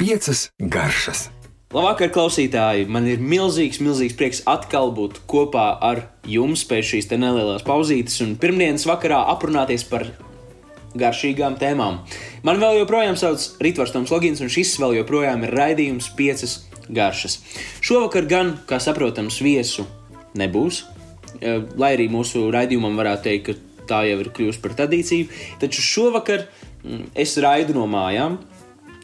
Piecas garšas. Labvakar, klausītāji! Man ir milzīgs, milzīgs prieks atkal būt kopā ar jums pēc šīs nelielās pauzītes un pirmdienas vakarā aprunāties par garšīgām tēmām. Man vēl joprojām sauc Ritvars Toms Logins, un šis vēl joprojām ir raidījums piecas garšas. Šovakar gan, kā saprotams, viesu nebūs, eh, lai arī mūsu raidījumam varētu teikt, ka tā jau ir kļuvusi par tradīciju, taču šovakar mm, es raidu no mājām.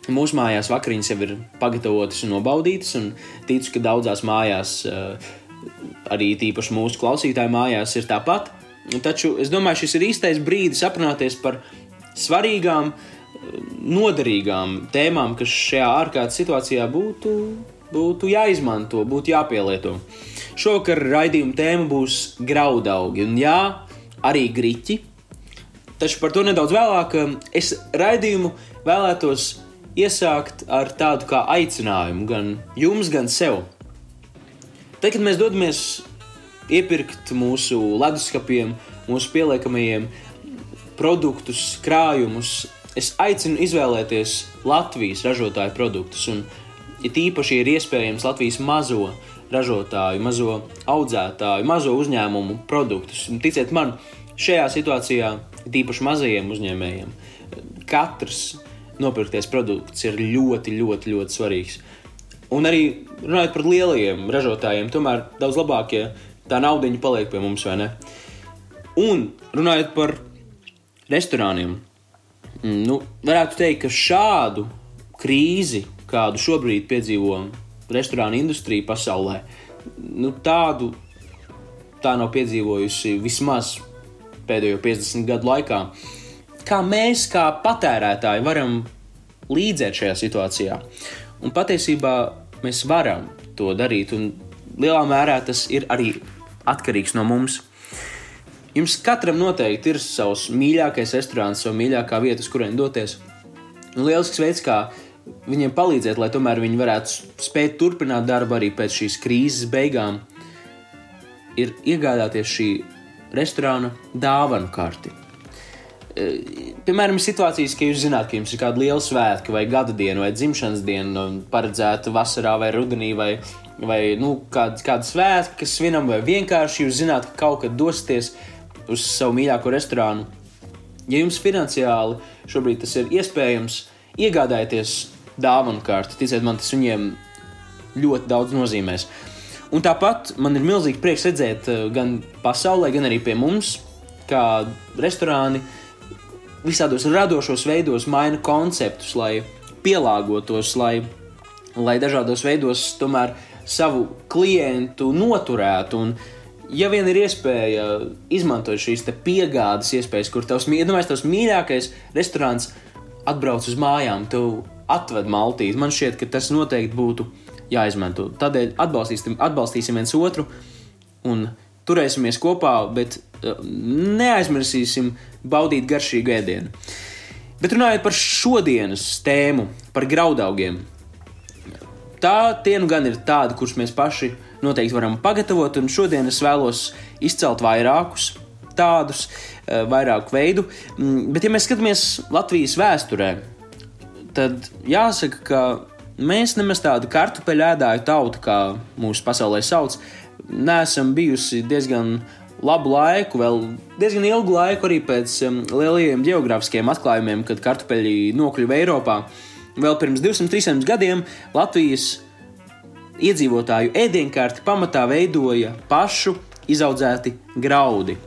Mūsu mājās vakariņas jau ir pagatavotas un nobaudītas, un ticu, ka daudzās mājās, eh, arī tīpaši mūsu klausītāju mājās, ir tāpat. Taču es domāju, šis ir īstais brīdis aprunāties par svarīgām, eh, noderīgām tēmām, kas šajā ārkārtas situācijā būtu, būtu jāizmanto, būtu jāpielieto. Šovakar raidījuma tēma būs graudaugi, un jā, arī griķi. Taču par to nedaudz vēlāk. Es raidījumu vēlētos iesākt ar tādu kā aicinājumu gan jums, gan sev. Tad, kad mēs dodamies iepirkt mūsu leduskapiem, mūsu pieliekamajiem produktus, krājumus, es aicinu izvēlēties Latvijas ražotāju produktus. Un, ja tīpaši ir iespējams Latvijas mazo ražotāju, mazo audzētāju, mazo uzņēmumu produktus. Un, ticiet man, šajā situācijā, tīpaši mazajiem uzņēmējiem, katrs nopirktais produkts ir ļoti, ļoti, ļoti svarīgs. Un arī runājot par lielajiem ražotājiem, tomēr daudz labāk, ja tā nauda paliek pie mums, vai ne? Un runājot par restorāniem, nu, varētu teikt, ka šādu krīzi, kādu šobrīd piedzīvo restorānu industrija pasaulē, nu, tādu tā nav piedzīvojusi vismaz pēdējo 50 gadu laikā kā mēs, kā patērētāji, varam līdzēt šajā situācijā. Un patiesībā mēs varam to darīt, un lielā mērā tas ir arī atkarīgs no mums. Jums katram noteikti ir savs mīļākais restorāns, sava mīļākā vieta, uz kurien doties. Un lielisks veids, kā viņiem palīdzēt, lai tomēr viņi varētu spēt turpināt darbu arī pēc šīs krīzes beigām, ir iegādāties šī restorāna dāvanu karti. Eh, piemēram, ir situācijas, ka jūs zināt, ka jums ir kāda liela svētki, vai gada diena, vai dzimšanas diena, paredzēta vasarā vai rudenī, vai, vai nu, kāda, kāda svētki, kas svinam, vai vienkārši jūs zināt, ka kaut kad dosieties uz savu mīļāko restorānu. Ja jums finansiāli šobrīd tas ir iespējams, iegādājieties dāvanu kārtu. Ticiet man, tas viņiem ļoti daudz nozīmēs. Un tāpat man ir milzīgi prieks redzēt eh, gan pasaulē, gan arī pie mums, kā restorāni visādos radošos veidos maina konceptus, lai pielāgotos, lai, lai dažādos veidos tomēr savu klientu noturētu. Un, ja vien ir iespēja izmantot šīs piegādes iespējas, kur tavs, iedomājies, tavs mīļākais restorāns atbrauc uz mājām, tev atved maltīt, man šķiet, ka tas noteikti būtu jāizmanto. Tādēļ atbalstīsim, atbalstīsim viens otru un turēsimies kopā, bet uh, neaizmirsīsim baudīt garšīgu ēdienu. Bet runājot par šodienas tēmu, par graudaugiem, tā tie nu gan ir tādi, kurus mēs paši noteikti varam pagatavot, un šodien es vēlos izcelt vairākus tādus, uh, vairāku veidu. Mm, bet, ja mēs skatāmies Latvijas vēsturē, tad jāsaka, ka mēs nemaz tādu kartupeļu ēdāju tautu, kā mūsu pasaulē sauc, neesam bijusi diezgan labu laiku, vēl diezgan ilgu laiku arī pēc um, lielajiem geogrāfiskiem atklājumiem, kad kartupeļi nokļuva Eiropā. Vēl pirms 200-300 gadiem Latvijas iedzīvotāju ēdienkārti pamatā veidoja pašu izaudzēti graudi.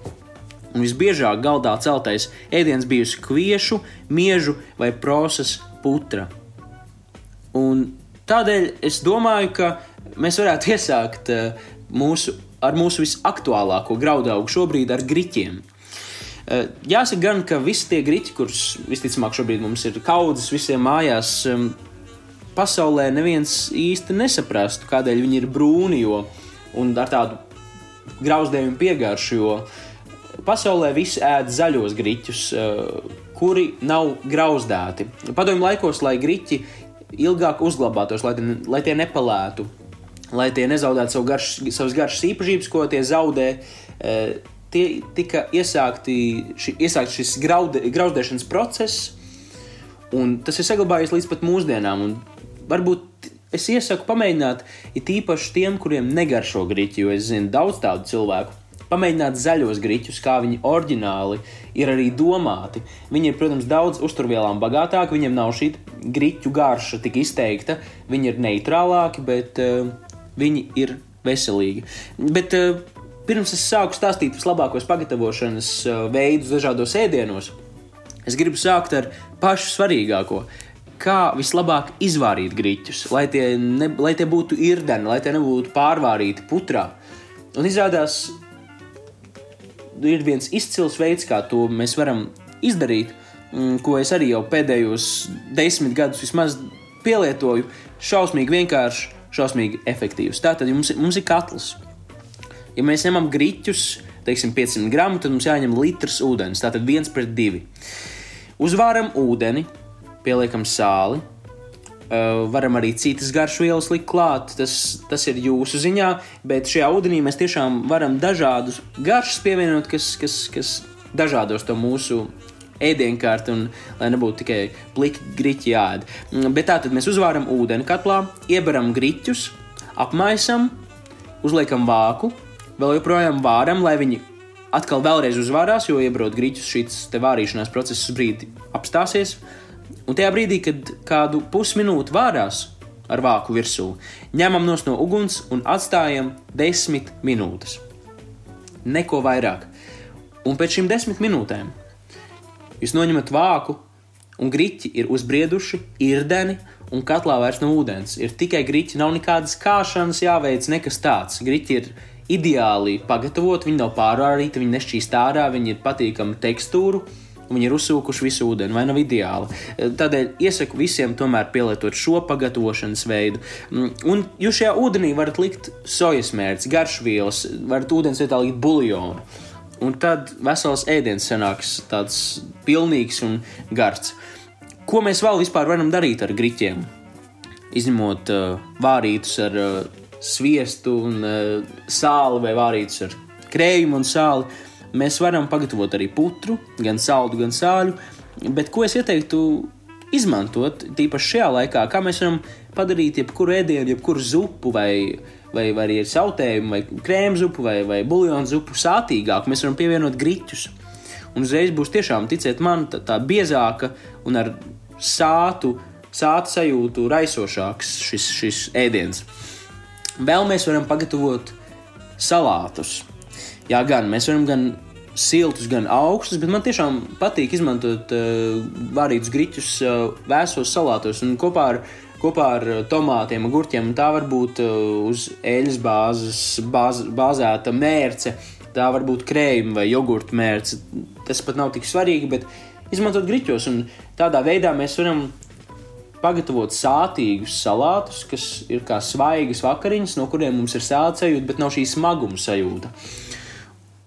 Un visbiežāk galdā celtais ēdiens bijusi kviešu, miežu vai prosas putra. Un tādēļ es domāju, ka mēs varētu iesākt uh, mūsu, ar mūsu visaktuālāko graudaugu šobrīd ar griķiem. Eh, jāsaka, gan, ka visi tie grīķi, kurus visticamāk šobrīd mums ir kaudzes visiem mājās, pasaulē neviens īsti nesaprastu, kādēļ viņi ir brūni jo, un ar tādu grauzdējumu piegāršu. Jo pasaulē visi ēd zaļos grīķus, eh, kuri nav grauzdēti. Padomju laikos, lai grīķi ilgāk uzglabātos, lai, lai tie nepalētu, lai tie nezaudētu savu garš, savas garšas īpašības, ko tie zaudē. E, tie tika iesākti, ši, iesākt šis graude, grauzdēšanas process, un tas ir saglabājies līdz pat mūsdienām. Varbūt es iesaku pamēģināt, it īpaši tiem, kuriem negaršo grīķi, jo es zinu daudz tādu cilvēku. Pamēģināt zaļos grīķus, kā viņi oriģināli ir arī domāti. Viņi ir, protams, daudz uzturvielām bagātāki, viņiem nav šī grīķu garša tik izteikta, viņi ir neitrālāki, bet uh, viņi ir veselīgi. Bet, uh, Pirms es sāku stāstīt vislabākos pagatavošanas uh, veidus dažādos ēdienos, es gribu sākt ar pašu svarīgāko. Kā vislabāk izvārīt grīķus, lai tie, ne, lai tie būtu irdeni, lai tie nebūtu pārvārīti putrā. Un izrādās, ir viens izcils veids, kā to mēs varam izdarīt, mm, ko es arī jau pēdējos desmit gadus vismaz pielietoju. Šausmīgi vienkārši, šausmīgi efektīvs. Tātad mums, mums ir katls. Ja mēs ņemam grīķus, teiksim, 500 gramu, tad mums jāņem litrs ūdens. Tātad viens pret divi. Uzvāram ūdeni, pieliekam sāli. Uh, varam arī citas garšvielas likt klāt, tas, tas ir jūsu ziņā, bet šajā ūdenī mēs tiešām varam dažādus garšas pievienot, kas, kas, kas dažādos to mūsu ēdienkārti, un lai nebūtu tikai pliki grīķi jāēd. Bet tā tad mēs uzvāram ūdeni katlā, ieberam grīķus, apmaisam, uzliekam vāku, vēl joprojām vāram, lai viņi atkal vēlreiz uzvārās, jo iebraukt grīķus šīs vārīšanās procesa brīdi apstāsies. Un tajā brīdī, kad kādu pusminūti vārās ar vāku virsū, ņemam no uguns un atstājam desmit minūtes. Neko vairāk. Un pēc šīm desmit minūtēm jūs noņemat vāku, un grīķi ir uzbrieduši, irdeni, un katlā vairs nav ūdens. Ir tikai grīķi, nav nekādas kāšanas jāveic, nekas tāds. Grīķi ir ideāli pagatavoti, viņi nav pārvārīti, viņi nešķīst ārā, viņi ir patīkami tekstūru. Viņi ir uzsūkuši visu ūdeni, vai nav ideāli. Tādēļ iesaku visiem tomēr pielietot šo pagatavošanas veidu. Mm, un jūs šajā ūdenī varat likt sojas mērķis, garšvielas, varat ūdens vietā likt buļļonu. Un tad vesels ēdiens sanāks tāds pilnīgs un garš. Ko mēs vēl vispār varam darīt ar grīķiem? Izņemot uh, vārītus ar uh, sviestu un uh, sāli vai vārītus ar krējumu un sāli. Mēs varam pagatavot arī putru, gan saldu, gan sāļu. Bet ko es ieteiktu izmantot, tīpaši šajā laikā, kā mēs varam padarīt jebkuru ēdienu, jebkuru zupu vai, vai, vai arī sautējumu, vai krēmu zupu, vai, vai buļbuļsāļu zupu sātīgāku. Mēs varam pievienot grīķus. Un uzreiz būs tiešām, ticiet man, tā, tā biezāka un ar sātu, sāta sajūtu raisošāks šis, šis ēdiens. Vēl mēs varam pagatavot salātus. Jā, gan mēs varam gan siltus, gan augstus, bet man tiešām patīk izmantot uh, vārītus griķus uh, vēsos salātos un kopā ar, kopā ar tomātiem, gurķiem. Tā var būt uh, uz eļļas bāzes, bāz, bāzēta mērce, tā var būt krējuma vai jogurta mērce. Tas pat nav tik svarīgi, bet izmantot griķos un tādā veidā mēs varam pagatavot sātīgus salātus, kas ir kā svaigas vakariņas, no kuriem mums ir sāla sajūta, bet nav šī smaguma sajūta.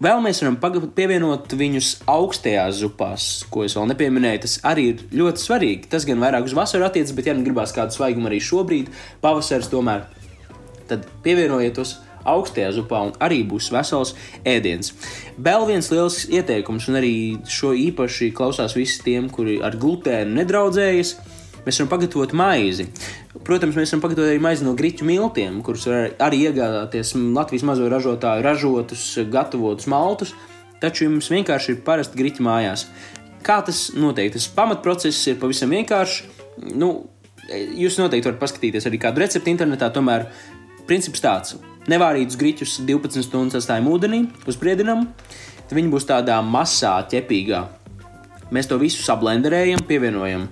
Vēl mēs varam pievienot viņus augstajās zupās, ko es vēl nepieminēju. Tas arī ir ļoti svarīgi. Tas gan vairāk uz vasaru attiecas, bet, ja nu gribās kādu svaigumu arī šobrīd, pavasaris tomēr, tad pievienojiet tos augstajā zupā un arī būs vesels ēdiens. Vēl viens liels ieteikums, un arī šo īpaši klausās visi tiem, kuri ar glutēnu nedraudzējas Mēs varam pagatavot maizi. Protams, mēs varam pagatavot arī maizi no grīķu miltiem, kurus var arī iegādāties Latvijas mazo ražotāju ražotus, gatavotus maltus, taču jums vienkārši ir parasti grīķi mājās. Kā tas notiek? Tas pamatprocess ir pavisam vienkāršs. Nu, jūs noteikti varat paskatīties arī kādu recepti internetā, tomēr princips tāds. Nevārītus grīķus 12 stundas atstājam ūdenī, uzbriedinam, tad viņi būs tādā masā, ķepīgā. Mēs to visu sablenderējam, pievienojam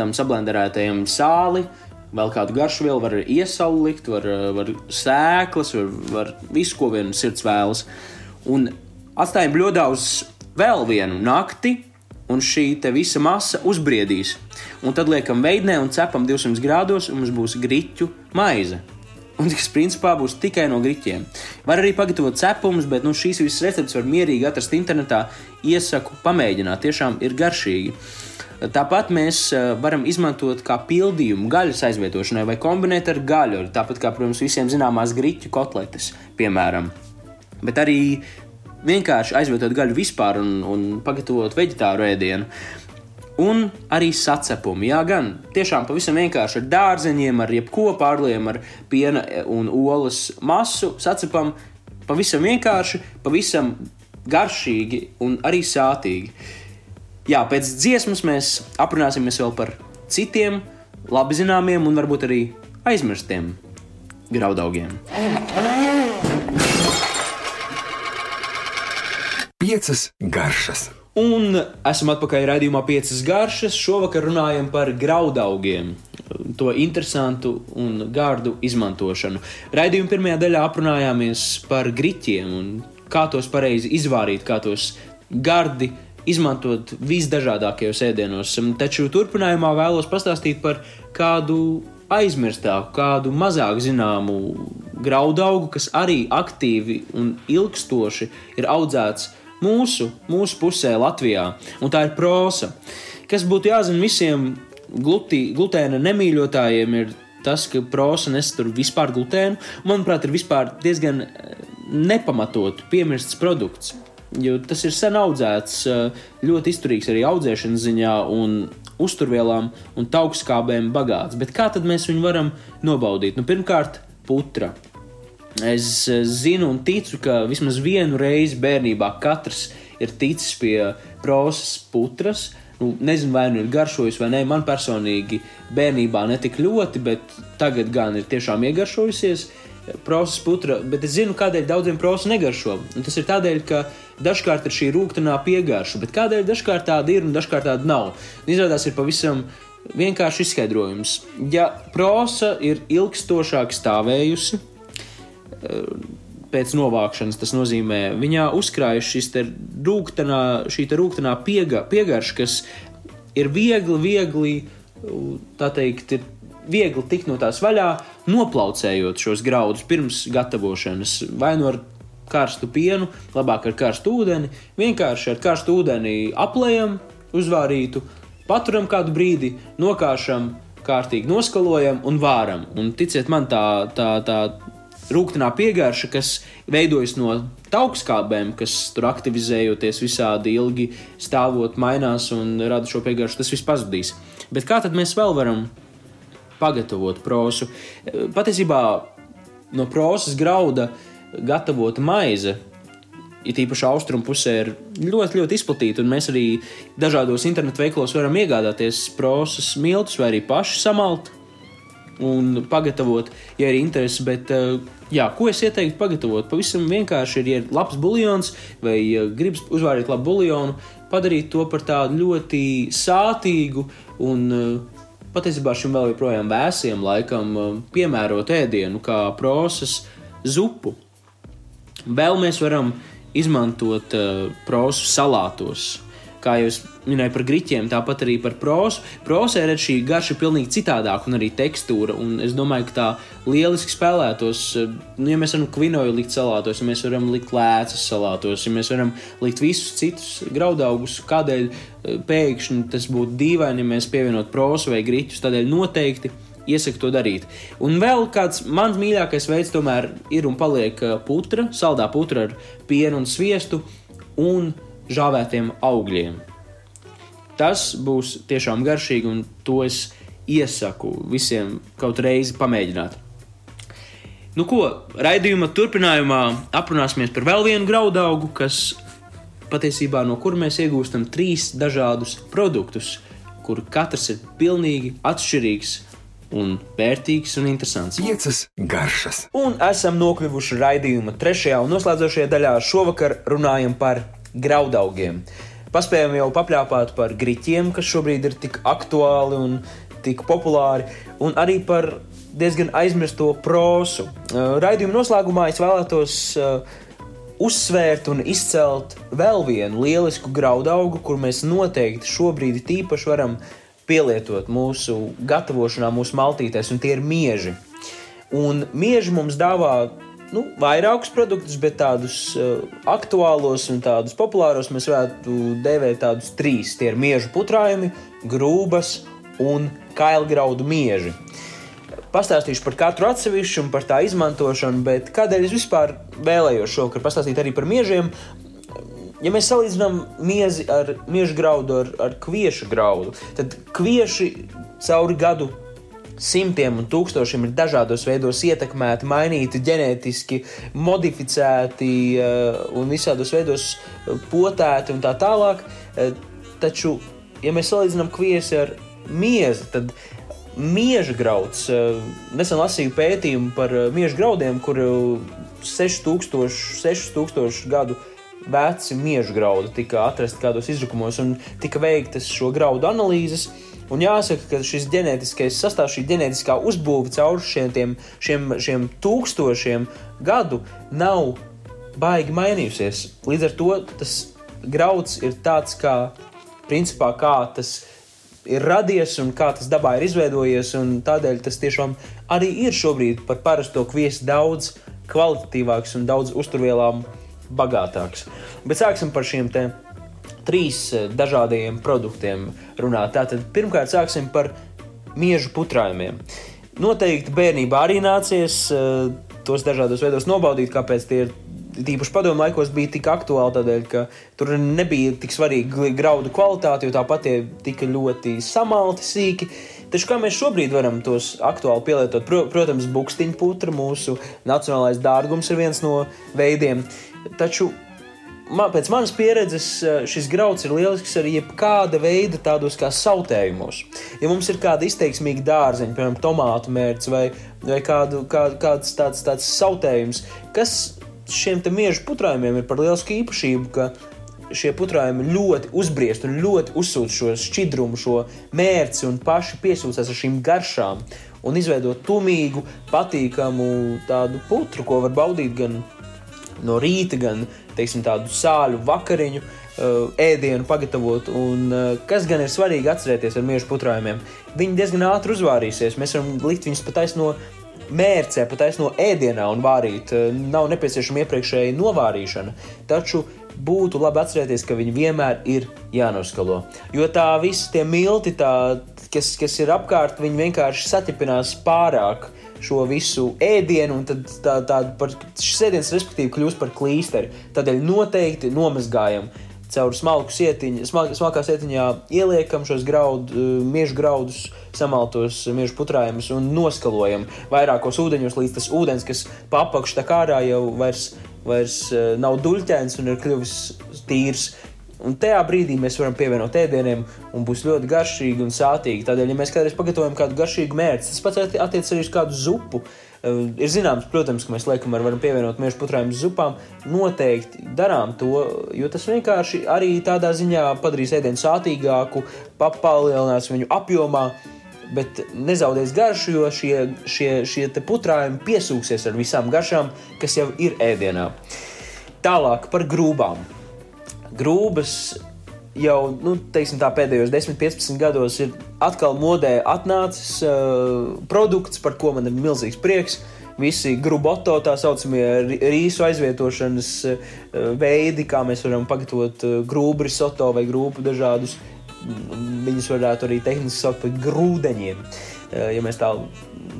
tam sablenderētajam sāli. Vēl kādu garšu vielu var iesalu likt, var, var sēklas, var, var visu, ko vien sirds vēlas. Un atstājam bļodā uz vēl vienu nakti, un šī visa masa uzbriedīs. Un tad liekam veidnē un cepam 200 grādos, un mums būs grīķu maize. Un tas principā būs tikai no grīķiem. Var arī pagatavot cepumus, bet nu, šīs visas receptes var mierīgi atrast internetā. Iesaku pamēģināt, tiešām ir garšīgi. Tāpat mēs eh, varam izmantot kā pildījumu gaļas aizvietošanai vai kombinēt ar gaļu. Tāpat kā, protams, visiem zināmās grīķu kotletes, piemēram. Bet arī vienkārši aizvietot gaļu vispār un, un pagatavot vegetāru ēdienu. Un arī sacepumi. Jā, gan tiešām pavisam vienkārši ar dārzeņiem, ar jebko pārliem, ar piena un olas masu sacepam. Pavisam vienkārši, pavisam garšīgi un arī sātīgi. Jā, pēc dziesmas mēs aprunāsimies vēl par citiem labi zināmiem un varbūt arī aizmirstiem graudaugiem. Piecas garšas. Un esam atpakaļ raidījumā piecas garšas. Šovakar runājam par graudaugiem, to interesantu un gārdu izmantošanu. Raidījuma pirmajā daļā aprunājāmies par griķiem un kā tos pareizi izvārīt, kā tos gardi izmantot visdažādākajos ēdienos. Taču turpinājumā vēlos pastāstīt par kādu aizmirstāku, kādu mazāk zināmu graudaugu, kas arī aktīvi un ilgstoši ir audzēts mūsu, mūsu pusē Latvijā, un tā ir prosa. Kas būtu jāzina visiem glutī, glutēna nemīļotājiem, ir tas, ka prosa nestur vispār glutēnu, manuprāt, ir diezgan eh, nepamatot piemirsts produkts. Jo tas ir sen audzēts, eh, ļoti izturīgs arī audzēšanas ziņā, un uzturvielām un taukskābēm bagāts. Bet kā tad mēs viņu varam nobaudīt? Nu, pirmkārt, putra. Es eh, zinu un ticu, ka vismaz vienu reizi bērnībā katrs ir ticis pie prosas putras. Nu, nezinu, vai nu ir garšojis vai nē, man personīgi bērnībā ne tik ļoti, bet tagad gan ir tiešām iegaršojusies prosas putra. Bet es zinu, kādēļ daudziem prosa negaršo. Un tas ir tādēļ, ka dažkārt ir šī rūkstošā piegarša, bet kādēļ dažkārt tāda ir un dažkārt tāda nav. Izrādās, ir pavisam vienkārši izskaidrojums. Ja prosa ir ilgstošāk stāvējusi, pēc novākšanas. Tas nozīmē, viņā uzkrājas šis rūktenā, šī rūktenā piega, piegarša, kas ir viegli, viegli, tā teikt, ir viegli tikt no tās vaļā, noplaucējot šos graudus pirms gatavošanas. Vai nu ar karstu pienu, labāk ar karstu ūdeni, vienkārši ar karstu ūdeni aplējam, uzvārītu, paturam kādu brīdi, nokāšam, kārtīgi noskalojam un vāram. Un ticiet man, tā, tā, tā rūkstošā piegārša, kas veidojas no taukskābēm, kas tur aktivizējoties visādi ilgi stāvot, mainās un rada šo piegāršu, tas viss pazudīs. Bet kā tad mēs vēl varam pagatavot prosu? Patiesībā no prosas grauda gatavota maize. It īpaši austrumu pusē ir ļoti, ļoti izplatīta, un mēs arī dažādos internetu veikalos varam iegādāties prosas miltus vai arī paši samalt un pagatavot, ja ir interese. Bet, Jā, ko es ieteiktu pagatavot? Pavisam vienkārši ir, ja ir labs buļļons, vai ja gribas uzvārīt labu buļļonu, padarīt to par tādu ļoti sātīgu un patiesībā šim vēl joprojām vēsiem laikam piemērotu ēdienu, kā prosas zupu. Vēl mēs varam izmantot uh, prosu salātos kā jau es minēju par grīķiem, tāpat arī par prosu. Prosā ir šī garša pilnīgi citādāka un arī tekstūra. Un es domāju, ka tā lieliski spēlētos. Nu, ja mēs varam kvinoju likt salātos, ja mēs varam likt lēcas salātos, ja mēs varam likt visus citus graudaugus, kādēļ eh, pēkšņi tas būtu dīvaini, ja mēs pievienot prosu vai grīķus, tādēļ noteikti. Iesaku to darīt. Un vēl kāds mans mīļākais veids, tomēr ir un paliek eh, putra, saldā putra ar pienu un sviestu un žāvētiem augļiem. Tas būs tiešām garšīgi, un to es iesaku visiem kaut reizi pamēģināt. Nu, ko raidījuma turpinājumā aprunāsimies par vēl vienu graudaugu, kas patiesībā no kur mēs iegūstam trīs dažādus produktus, kur katrs ir pilnīgi atšķirīgs un vērtīgs un interesants. Piecas garšas. Un esam nokļuvuši raidījuma trešajā un noslēdzošajā daļā. Šovakar runājam par graudaugiem. Paspējām jau papļāpāt par grīķiem, kas šobrīd ir tik aktuāli un tik populāri, un arī par diezgan aizmirsto prosu. Uh, raidījuma noslēgumā es vēlētos uh, uzsvērt un izcelt vēl vienu lielisku graudaugu, kur mēs noteikti šobrīd tīpaši varam pielietot mūsu gatavošanā, mūsu maltītēs, un tie ir mieži. Un mieži mums dāvā nu, vairākus produktus, bet tādus uh, aktuālos un tādus populārus mēs varētu dēvēt tādus trīs. Tie ir miežu putrājumi, grūbas un kailgraudu mieži. Pastāstīšu par katru atsevišķu un par tā izmantošanu, bet kādēļ es vispār vēlējos šovakar pastāstīt arī par miežiem? ja mēs salīdzinām miezi ar mieža graudu, ar, ar kviešu graudu, tad kvieši cauri gadu simtiem un tūkstošiem ir dažādos veidos ietekmēti, mainīti, ģenētiski modificēti uh, un visādos veidos potēti un tā tālāk. Uh, taču, ja mēs salīdzinām kviesi ar miezi, tad mieža grauds, nesen lasīju pētījumu par mieža graudiem, kur 6000, 6000 gadu veci mieža graudi tika atrasti kādos izrakumos un tika veiktas šo graudu analīzes. Uh, Un jāsaka, ka šis ģenētiskais sastāvs, šī ģenētiskā uzbūve caur šiem, tiem, šiem, šiem tūkstošiem gadu nav baigi mainījusies. Līdz ar to tas grauds ir tāds, kā, principā, kā tas ir radies un kā tas dabā ir izveidojies. Tādēļ tas tiešām arī ir šobrīd par parasto kviesi daudz kvalitatīvāks un daudz uzturvielām bagātāks. Bet sāksim par šiem tēmām trīs eh, dažādiem produktiem runāt. Tātad pirmkārt sāksim par miežu putrājumiem. Noteikti bērnībā arī nācies uh, tos dažādos veidos nobaudīt, kāpēc tie ir. Tīpaši padomu laikos bija tik aktuāli, tādēļ, ka tur nebija tik svarīga graudu kvalitāte, jo tāpat tie tika ļoti samalti, sīki. Taču kā mēs šobrīd varam tos aktuāli pielietot? Protams, buļbuļsaktiņa putra, mūsu nacionālais dārgums ir viens no veidiem. Taču man, pēc manas pieredzes eh, šis grauds ir lielisks arī jebkāda veida tādos kā sautējumos. Ja mums ir kāda izteiksmīga dārzeņa, piemēram, tomātu mērķis vai, vai kādu, kā, kāds tāds, tāds sautējums, kas šiem miežu putrājumiem ir par lielisku īpašību, ka šie putrājumi ļoti uzbriest un ļoti uzsūc šo šķidrumu, šo mērci un paši piesūcās ar šīm garšām un izveidot tumīgu, patīkamu tādu putru, ko var baudīt gan no rīta, gan teiksim, tādu sāļu vakariņu. Uh, ēdienu pagatavot, un uh, kas gan ir svarīgi atcerēties ar miežu putrājumiem. Viņi diezgan ātri uzvārīsies. Mēs varam likt viņus pat no mērcē, pat no ēdienā un vārīt. Uh, nav nepieciešama iepriekšēja novārīšana. Taču būtu labi atcerēties, ka viņi vienmēr ir jānoskalo. Jo tā visi tie milti, tā, kas, kas ir apkārt, viņi vienkārši saķipinās pārāk šo visu ēdienu, un tad tā, tā, par, šis ēdiens, respektīvi, kļūst par klīsteri. Tādēļ noteikti nomazgājam caur smalku sietiņu, smalk, smalkā sietiņā ieliekam šos graudu, eh, miežu graudus, samaltos miežu putrājumus un noskalojam vairākos ūdeņos, līdz tas ūdens, kas papakš tā kā ārā jau vairs, vairs eh, nav duļķēns un ir kļuvis tīrs. Un tajā brīdī mēs varam pievienot ēdieniem, un būs ļoti garšīgi un sātīgi. Tādēļ, ja mēs kādreiz pagatavojam kādu garšīgu mērci, tas pats attiecas arī uz kādu zupu. Uh, ir zināms, protams, ka mēs liekam, varam pievienot miešu putrājumu zupām. Noteikti darām to, jo tas vienkārši arī tādā ziņā padarīs ēdienu sātīgāku, papalielinās viņu apjomā. Bet nezaudēs garšu, jo šie, šie, šie putrājumi piesūksies ar visām garšām, kas jau ir ēdienā. Tālāk par grūbām grūbas jau nu, teiksim, pēdējos 10, 15 gados ir atkal modē atnācis uh, produkts, par ko man ir milzīgs prieks. Visi gruboto, tā saucamie rīsu aizvietošanas uh, veidi, kā mēs varam pagatavot uh, grūbu risoto vai grūbu dažādus. Viņus varētu arī tehniski saukt par grūdeņiem. Uh, ja mēs tā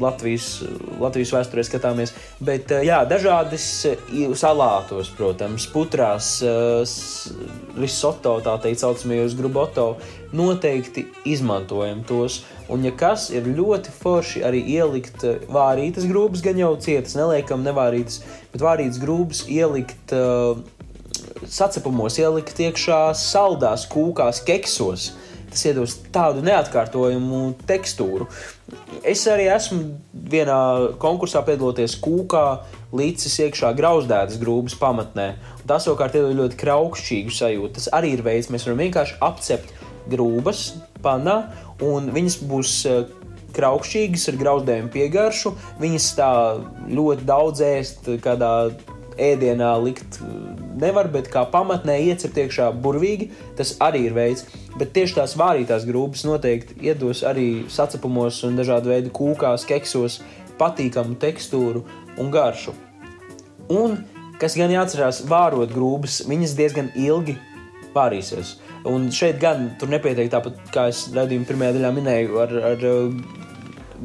Latvijas, Latvijas vēsturē skatāmies. Bet eh, jā, dažādas eh, salātos, protams, putrās, eh, risoto, tā teikt, saucamajos gruboto, noteikti izmantojam tos. Un, ja kas ir ļoti forši arī ielikt vārītas grūbas, gan jau cietas, neliekam nevārītas, bet vārītas grūbas ielikt uh, sacepumos, ielikt iekšā saldās kūkās, keksos. Tas iedos tādu neatkārtojumu tekstūru. Es arī esmu vienā konkursā piedaloties kūkā, līdzis iekšā grauzdētas grūdas pamatnē. Tas savukārt ir ļoti kraukšķīgu sajūtu. Tas arī ir veids, mēs varam vienkārši apcept grūdas panā, un viņas būs eh, kraukšķīgas ar grauzdējumu piegaršu. Viņas tā ļoti daudz ēst kādā ēdienā likt nevar, bet kā pamatnē iecept iekšā burvīgi, tas arī ir veids. Bet tieši tās vārītās grūdas noteikti iedos arī sacepumos un dažādu veidu kūkās, keksos patīkamu tekstūru un garšu. Un, kas gan jāatcerās, vārot grūdas, viņas diezgan ilgi vārīsies. Un šeit gan tur nepietiek tāpat, kā es redzēju, pirmajā daļā minēju, ar, ar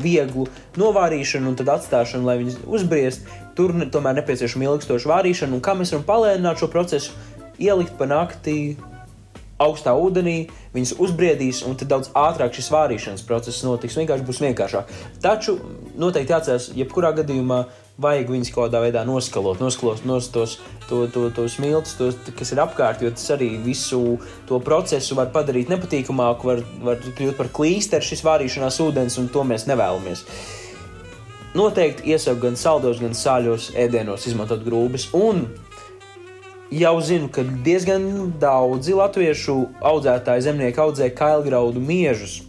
vieglu novārīšanu un tad atstāšanu, lai viņas uzbriest. Tur tomēr nepieciešama ilgstoša vārīšana, un kā mēs varam palēnināt šo procesu, ielikt pa nakti augstā ūdenī, viņas uzbriedīs, un tad daudz ātrāk šis vārīšanas process notiks. Vienkārši būs vienkāršāk. Taču noteikti jāatcerās, jebkurā gadījumā vajag viņus kaut kādā veidā noskalot, noskalot nos tos, to, to, tos miltus, tos, kas ir apkārt, jo tas arī visu to procesu var padarīt nepatīkamāku, var, var kļūt par klīsteru šis vārīšanās ūdens, un to mēs nevēlamies. Noteikti iesaku gan saldos, gan sāļos ēdienos izmantot grūbes, un jau zinu, ka diezgan daudzi latviešu audzētāji zemnieki audzē kailgraudu miežus,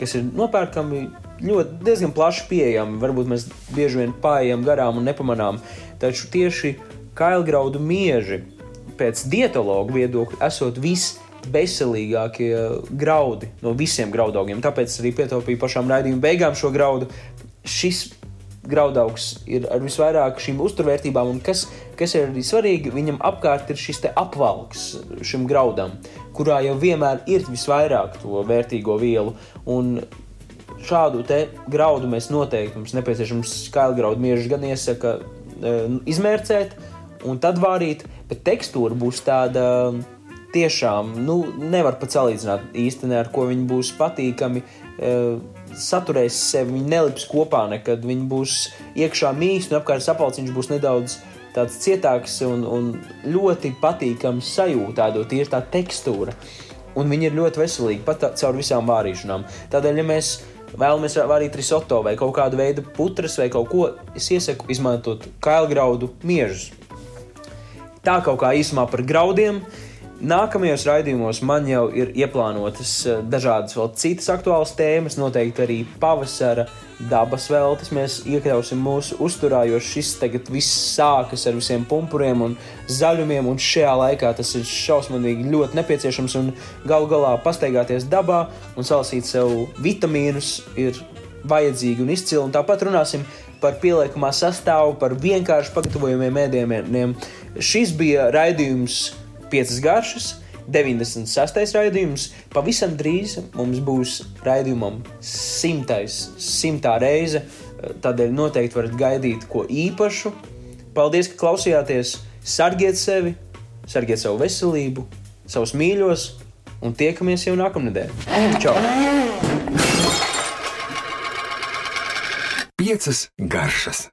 kas ir nopērkami ļoti diezgan plaši pieejami. Varbūt mēs bieži vien pājām garām un nepamanām. Taču tieši kailgraudu mieži pēc dietologa viedokļa esot visveselīgākie graudi no visiem graudaugiem. Tāpēc arī pietaupīju pašām raidījuma beigām šo graudu. Šis graudaugs ir ar visvairāk šīm uzturvērtībām, un kas, kas ir arī svarīgi, viņam apkārt ir šis apvalks šim graudam, kurā jau vienmēr ir visvairāk to vērtīgo vielu. Un šādu graudu mēs noteikti mums nepieciešams skaļgraudu miežus gan iesaka e, izmērcēt un tad vārīt, bet tekstūra būs tāda tiešām, nu, nevar pat salīdzināt īstenībā, ar ko viņi būs patīkami. E, saturēs sevi, viņi nelips kopā nekad, viņi būs iekšā mīksti un apkārt sapalciņš būs nedaudz tāds cietāks un, un ļoti patīkams sajūta, tāda tieši tā tekstūra. Un viņi ir ļoti veselīgi pat caur visām vārīšanām. Tādēļ, ja mēs vēlamies varīt risoto vai kaut kādu veidu putras vai kaut ko, es iesaku izmantot kailgraudu miežus. Tā kaut kā īsumā par graudiem. Nākamajos raidījumos man jau ir ieplānotas eh, dažādas vēl citas aktuālas tēmas, noteikti arī pavasara dabas veltes mēs iekļausim mūsu uzturā, jo šis tagad viss sākas ar visiem pumpuriem un zaļumiem, un šajā laikā tas ir šausmīgi ļoti nepieciešams, galu galā pastaigāties dabā un salasīt sev vitamīnus ir vajadzīgi un izcili, un tāpat runāsim par pieliekamā sastāvu, par vienkārši pagatavojumiem ēdieniem. Šis bija raidījums piecas garšas. 96. raidījums. Pavisam drīz mums būs raidījumam simtais, simtā reize. Tādēļ noteikti varat gaidīt ko īpašu. Paldies, ka klausījāties! Sargiet sevi, sargiet savu veselību, savus mīļos, un tiekamies jau nākamnedēļ. Čau! Piecas garšas!